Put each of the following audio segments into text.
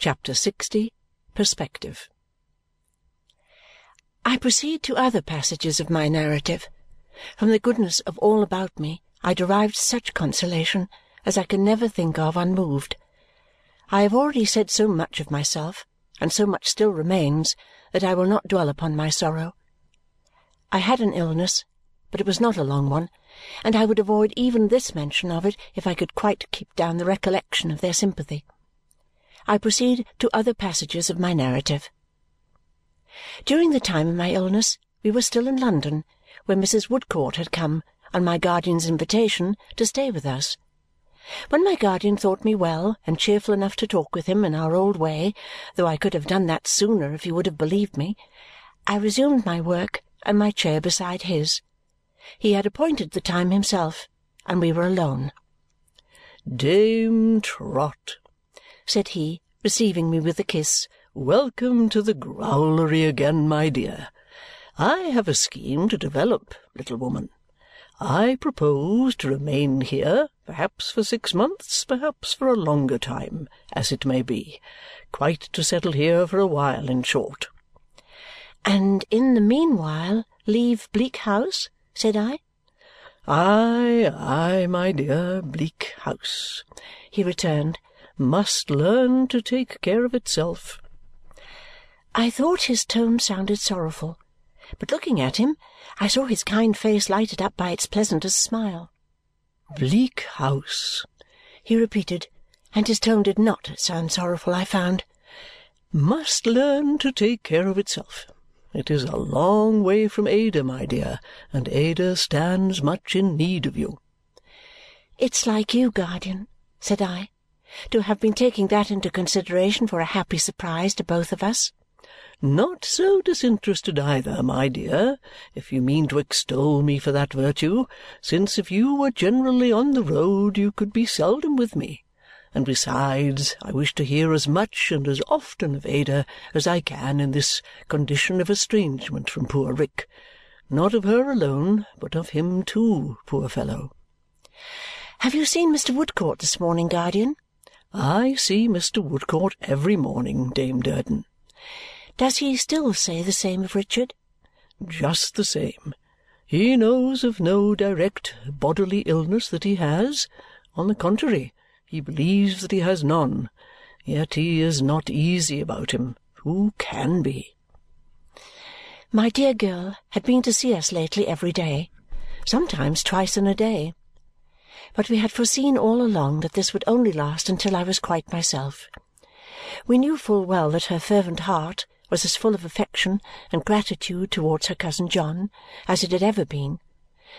Chapter 60 Perspective I proceed to other passages of my narrative. From the goodness of all about me I derived such consolation as I can never think of unmoved. I have already said so much of myself, and so much still remains, that I will not dwell upon my sorrow. I had an illness, but it was not a long one, and I would avoid even this mention of it if I could quite keep down the recollection of their sympathy. I proceed to other passages of my narrative. During the time of my illness we were still in London, where Mrs. Woodcourt had come, on my guardian's invitation, to stay with us. When my guardian thought me well and cheerful enough to talk with him in our old way, though I could have done that sooner if he would have believed me, I resumed my work and my chair beside his. He had appointed the time himself, and we were alone. "Dame Trot," said he, receiving me with a kiss, "welcome to the growlery again, my dear. I have a scheme to develop, little woman. I propose to remain here, perhaps for six months, perhaps for a longer time, as it may be. Quite to settle here for a while, in short." "And in the meanwhile leave Bleak House?" said I. "Aye, aye, my dear, Bleak House," he returned, "must learn to take care of itself." I thought his tone sounded sorrowful but looking at him, I saw his kind face lighted up by its pleasantest smile. "Bleak House," he repeated, and his tone did not sound sorrowful, I found. "Must learn to take care of itself. It is a long way from Ada, my dear, and Ada stands much in need of you." "It's like you, guardian," said I, "to have been taking that into consideration for a happy surprise to both of us. Not so disinterested either, my dear, if you mean to extol me for that virtue, since if you were generally on the road you could be seldom with me. And besides, I wish to hear as much and as often of Ada as I can in this condition of estrangement from poor Rick. Not of her alone, but of him too, poor fellow. Have you seen Mr. Woodcourt this morning, guardian? I see Mr. Woodcourt every morning, Dame Durden. Does he still say the same of Richard? Just the same. He knows of no direct bodily illness that he has. On the contrary, he believes that he has none. Yet he is not easy about him. Who can be? My dear girl had been to see us lately every day, sometimes twice in a day. But we had foreseen all along that this would only last until I was quite myself. We knew full well that her fervent heart was as full of affection and gratitude towards her cousin John as it had ever been,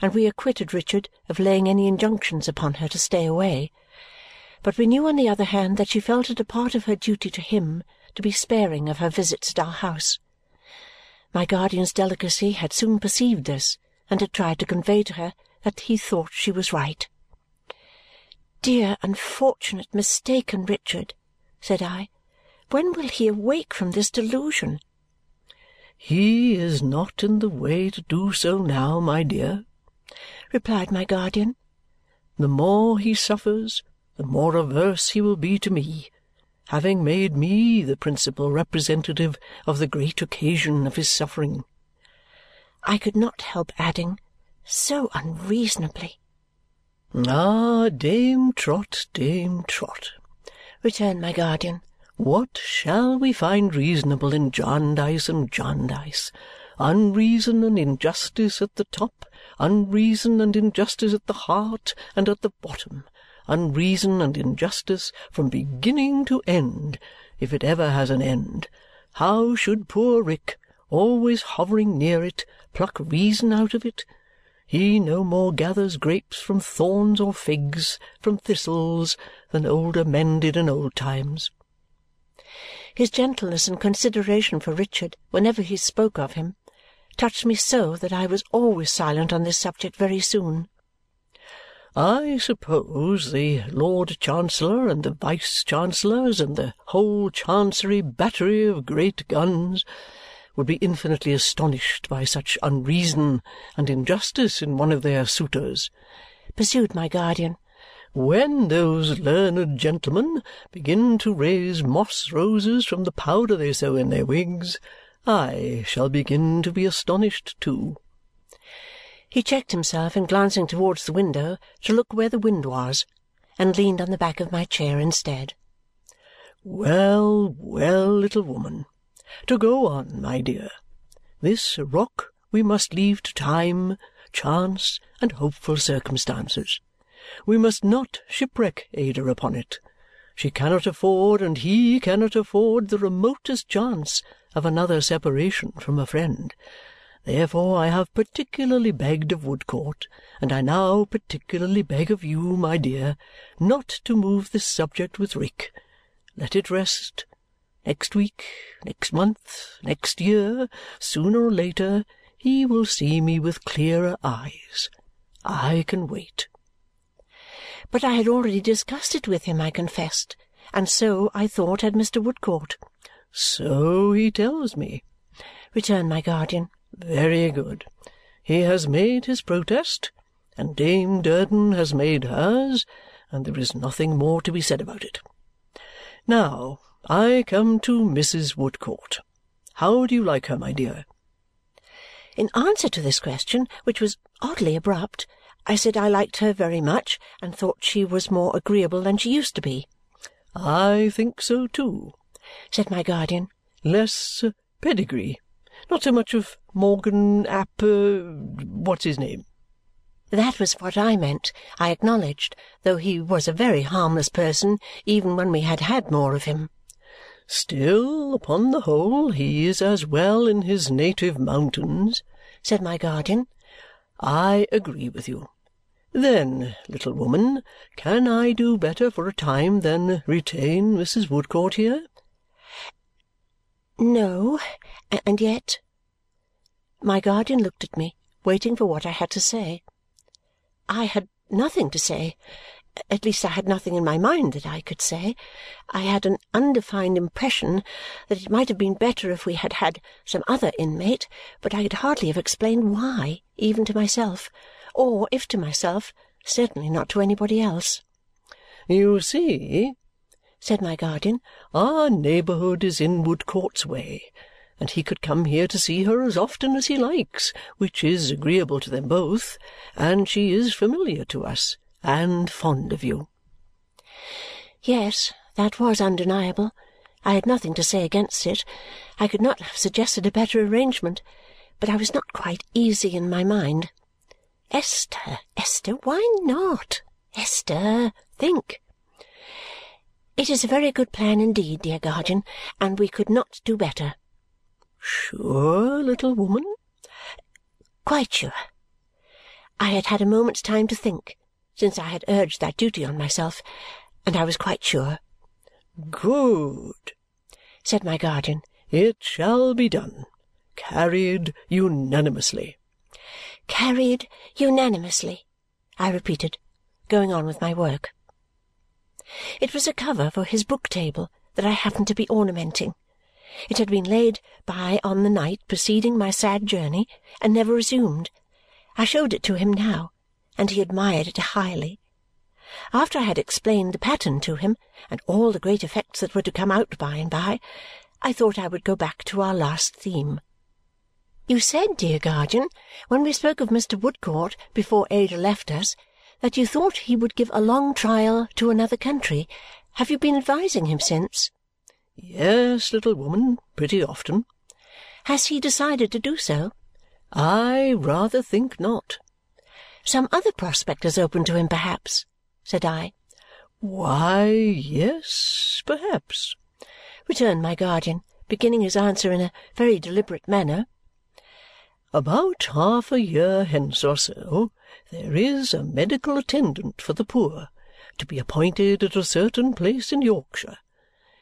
and we acquitted Richard of laying any injunctions upon her to stay away. But we knew on the other hand that she felt it a part of her duty to him to be sparing of her visits at our house. My guardian's delicacy had soon perceived this and had tried to convey to her that he thought she was right. "Dear unfortunate mistaken Richard!" said I. When will he awake from this delusion? "He is not in the way to do so now, my dear," replied my guardian. "The more he suffers, the more averse he will be to me, having made me the principal representative of the great occasion of his suffering." I could not help adding, "So unreasonably!" "Ah, Dame Trot, Dame Trot!" returned my guardian. What shall we find reasonable in Jarndyce and Jarndyce? Unreason and injustice at the top, unreason and injustice at the heart and at the bottom, unreason and injustice from beginning to end, if it ever has an end. How should poor Rick, always hovering near it, pluck reason out of it? He no more gathers grapes from thorns or figs from thistles than older men did in old times. His gentleness and consideration for Richard whenever he spoke of him touched me so that I was always silent on this subject very soon. I suppose the Lord Chancellor and the Vice Chancellors and the whole Chancery battery of great guns would be infinitely astonished by such unreason and injustice in one of their suitors," pursued my guardian, when those learned gentlemen begin to raise moss roses from the powder they sow in their wigs, I shall begin to be astonished too. He checked himself in glancing towards the window to look where the wind was and leaned on the back of my chair instead. Well, well, little woman. To go on, my dear. This rock we must leave to time, chance, and hopeful circumstances. We must not shipwreck Ada upon it. She cannot afford, and he cannot afford, the remotest chance of another separation from a friend. Therefore I have particularly begged of Woodcourt, and I now particularly beg of you, my dear, not to move this subject with Rick. Let it rest. Next week, next month, next year, sooner or later, he will see me with clearer eyes. I can wait. But I had already discussed it with him, I confessed, and so, I thought, had Mr. Woodcourt. So he tells me, returned my guardian. Very good. He has made his protest, and Dame Durden has made hers, and there is nothing more to be said about it. Now, I come to Mrs. Woodcourt. How do you like her, my dear? In answer to this question, which was oddly abrupt, I said I liked her very much and thought she was more agreeable than she used to be. I think so too, said my guardian. Less pedigree not so much of Morgan ap uh, what's his name. That was what I meant, I acknowledged, though he was a very harmless person even when we had had more of him. Still, upon the whole, he is as well in his native mountains, said my guardian. I agree with you. Then, little woman, can I do better for a time than retain Mrs. Woodcourt here? No, and yet my guardian looked at me, waiting for what I had to say. I had nothing to say. At least I had nothing in my mind that I could say. I had an undefined impression that it might have been better if we had had some other inmate, but I could hardly have explained why, even to myself, or, if to myself, certainly not to anybody else. "You see," said my guardian, "our neighbourhood is in Woodcourt's way, and he could come here to see her as often as he likes, which is agreeable to them both, and she is familiar to us, and fond of you." Yes, that was undeniable. I had nothing to say against it. I could not have suggested a better arrangement, but I was not quite easy in my mind. Esther, Esther, why not? Esther, think! It is a very good plan indeed, dear guardian, and we could not do better. Sure, little woman? Quite sure. I had had a moment's time to think since I had urged that duty on myself, and I was quite sure. Good, said my guardian. It shall be done. Carried unanimously. Carried unanimously, I repeated, going on with my work. It was a cover for his book table that I happened to be ornamenting. It had been laid by on the night preceding my sad journey and never resumed. I showed it to him now, and he admired it highly. After I had explained the pattern to him and all the great effects that were to come out by and by, I thought I would go back to our last theme. You said, dear guardian, when we spoke of Mr. Woodcourt before Ada left us, that you thought he would give a long trial to another country. Have you been advising him since? Yes, little woman, pretty often. Has he decided to do so? I rather think not. Some other prospect has opened to him, perhaps, said I. Why, yes, perhaps, returned my guardian, beginning his answer in a very deliberate manner. About half a year hence or so, there is a medical attendant for the poor to be appointed at a certain place in Yorkshire.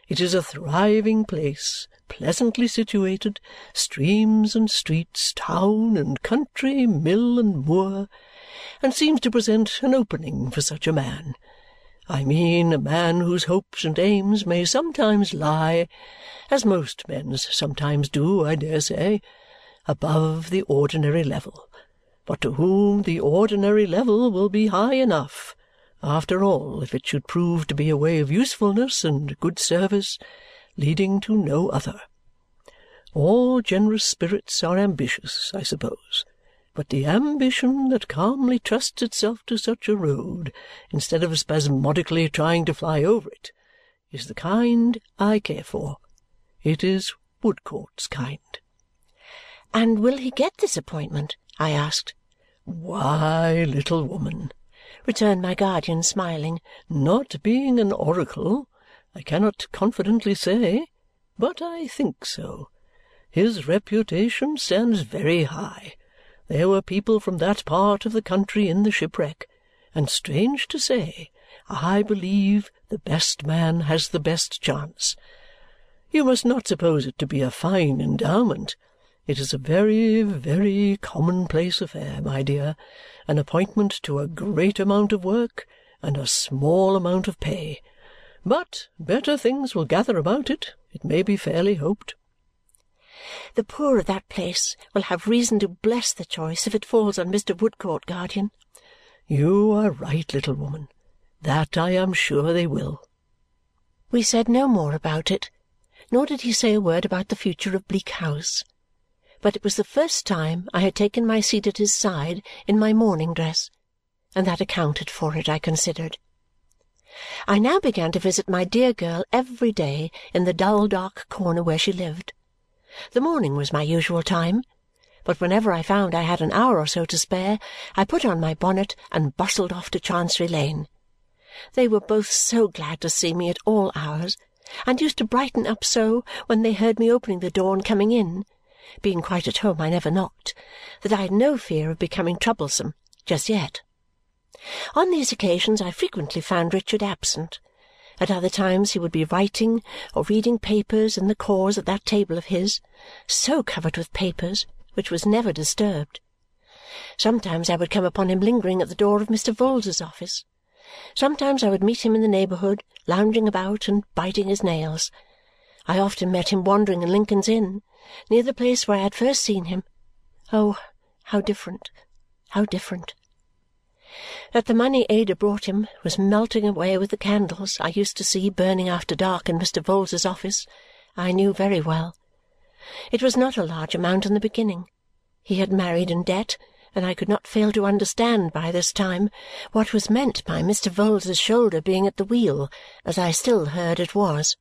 It is a thriving place, pleasantly situated, streams and streets, town and country, mill and moor, and seems to present an opening for such a man. I mean a man whose hopes and aims may sometimes lie, as most men's sometimes do, I dare say, above the ordinary level, but to whom the ordinary level will be high enough, After all, if it should prove to be a way of usefulness and good service, leading to no other. All generous spirits are ambitious, I suppose, but the ambition that calmly trusts itself to such a road instead of spasmodically trying to fly over it is the kind I care for. It is Woodcourt's kind. And will he get this appointment? I asked. Why, little woman, returned my guardian, smiling, not being an oracle, I cannot confidently say, but I think so. His reputation stands very high. There were people from that part of the country in the shipwreck, and strange to say, I believe the best man has the best chance. You must not suppose it to be a fine endowment. It is a very, very commonplace affair, my dear, an appointment to a great amount of work and a small amount of pay. But better things will gather about it, it may be fairly hoped. The poor of that place will have reason to bless the choice if it falls on Mr. Woodcourt, guardian. You are right, little woman. That I am sure they will. We said no more about it, nor did he say a word about the future of Bleak House. But it was the first time I had taken my seat at his side in my morning dress, and that accounted for it, I considered. I now began to visit my dear girl every day in the dull dark corner where she lived. The morning was my usual time, but whenever I found I had an hour or so to spare, I put on my bonnet and bustled off to Chancery Lane. They were both so glad to see me at all hours and used to brighten up so when they heard me opening the door and coming in being quite at home I never knocked that I had no fear of becoming troublesome just yet. On these occasions I frequently found Richard absent. At other times he would be writing or reading papers in the cause at that table of his, so covered with papers, which was never disturbed. Sometimes I would come upon him lingering at the door of Mr. Vholes's office. Sometimes I would meet him in the neighbourhood, lounging about and biting his nails. I often met him wandering in Lincoln's Inn, near the place where I had first seen him. Oh, how different, how different! That the money Ada brought him was melting away with the candles I used to see burning after dark in Mr. Vholes's office, I knew very well. It was not a large amount in the beginning. He had married in debt, and I could not fail to understand by this time what was meant by Mr. Vholes's shoulder being at the wheel, as I still heard it was.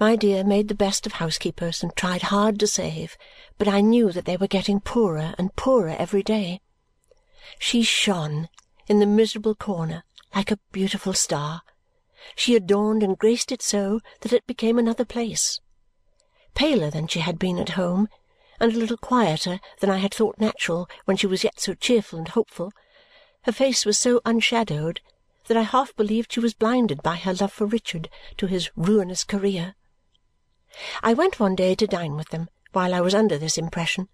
My dear made the best of housekeepers and tried hard to save, but I knew that they were getting poorer and poorer every day. She shone in the miserable corner like a beautiful star. She adorned and graced it so that it became another place. Paler than she had been at home, and a little quieter than I had thought natural when she was yet so cheerful and hopeful, her face was so unshadowed that I half believed she was blinded by her love for Richard to his ruinous career. I went one day to dine with them while I was under this impression.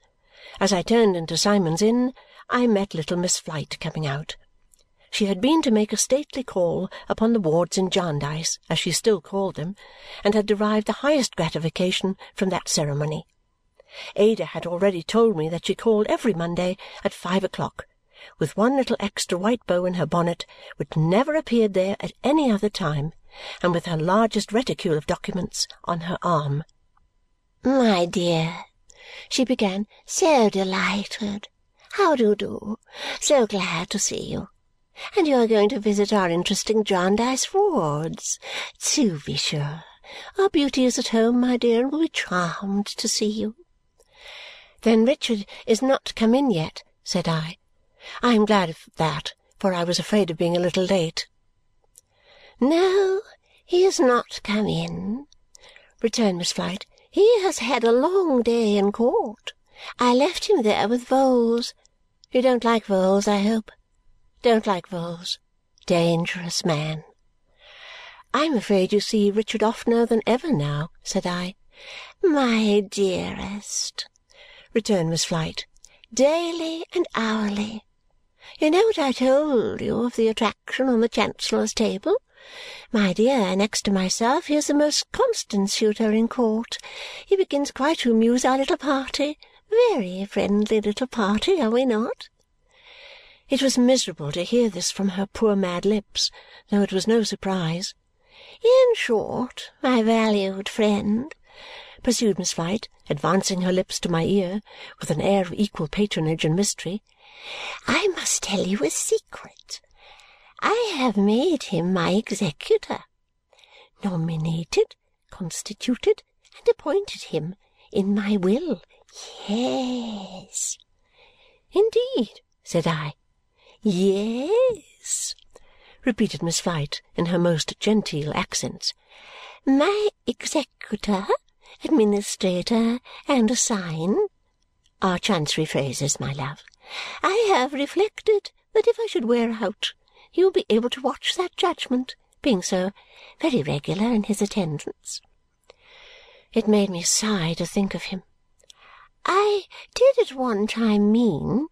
As I turned into Symond's Inn, I met little Miss Flite coming out. She had been to make a stately call upon the wards in Jarndyce, as she still called them, and had derived the highest gratification from that ceremony. Ada had already told me that she called every Monday at five o'clock, with one little extra white bow in her bonnet which never appeared there at any other time, and with her largest reticule of documents on her arm. "My dear," she began, "so delighted! How do you do? So glad to see you. And you are going to visit our interesting Jarndyce wards. To be sure. Our beauty is at home, my dear, and will be charmed to see you." "Then Richard is not come in yet?" said I. I am glad of that, for I was afraid of being a little late. "No, he is not come in," returned Miss Flite. "He has had a long day in court. I left him there with Vholes. You don't like Vholes, I hope? Don't like Vholes. Dangerous man." "I am afraid you see Richard oftener than ever now," said I. "My dearest," returned Miss Flite, "daily and hourly. You know what I told you of the attraction on the Chancellor's table? My dear, next to myself he is the most constant suitor in court. He begins quite to amuse our little party. Very friendly little party, are we not?" It was miserable to hear this from her poor mad lips, though it was no surprise. "In short, my valued friend," pursued Miss Flite, advancing her lips to my ear with an air of equal patronage and mystery, "I must tell you a secret. I have made him my executor. Nominated, constituted, and appointed him in my will. Yes." "Indeed?" said I. "Yes," repeated Miss Flite in her most genteel accents. "My executor, administrator, and assign are Chancery phrases, my love. I have reflected that if I should wear out, you will be able to watch that judgment, being so very regular in his attendance." It made me sigh to think of him. "I did at one time mean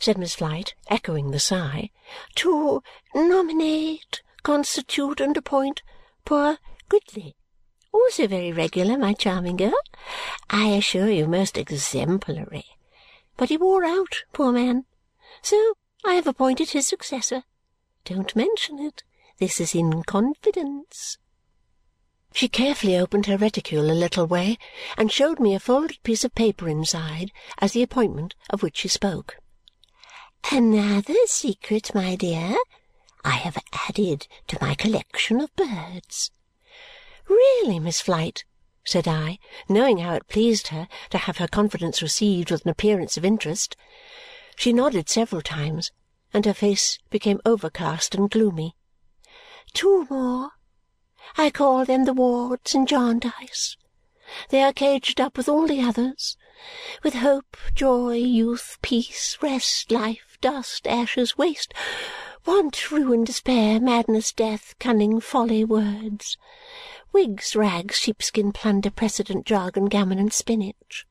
said Miss Flite, echoing the sigh, to nominate, constitute, and appoint poor Gridley. Also very regular, my charming girl. I assure you, most exemplary. But he wore out, poor man. So I have appointed his successor. Don't mention it. This is in confidence. She carefully opened her reticule a little way and showed me a folded piece of paper inside as the appointment of which she spoke. Another secret, my dear, I have added to my collection of birds. Really, Miss Flite, said I, knowing how it pleased her to have her confidence received with an appearance of interest. She nodded several times, and her face became overcast and gloomy. Two more. I call them the wards in Jarndyce. They are caged up with all the others, with hope, joy, youth, peace, rest, life, dust, ashes, waste, want, ruin, despair, madness, death, cunning, folly, words, wigs, rags, sheepskin, plunder, precedent, jargon, gammon, and spinach.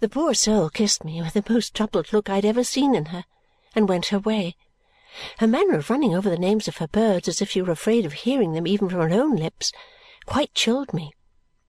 The poor soul kissed me with the most troubled look I had ever seen in her and went her way. Her manner of running over the names of her birds as if she were afraid of hearing them even from her own lips quite chilled me.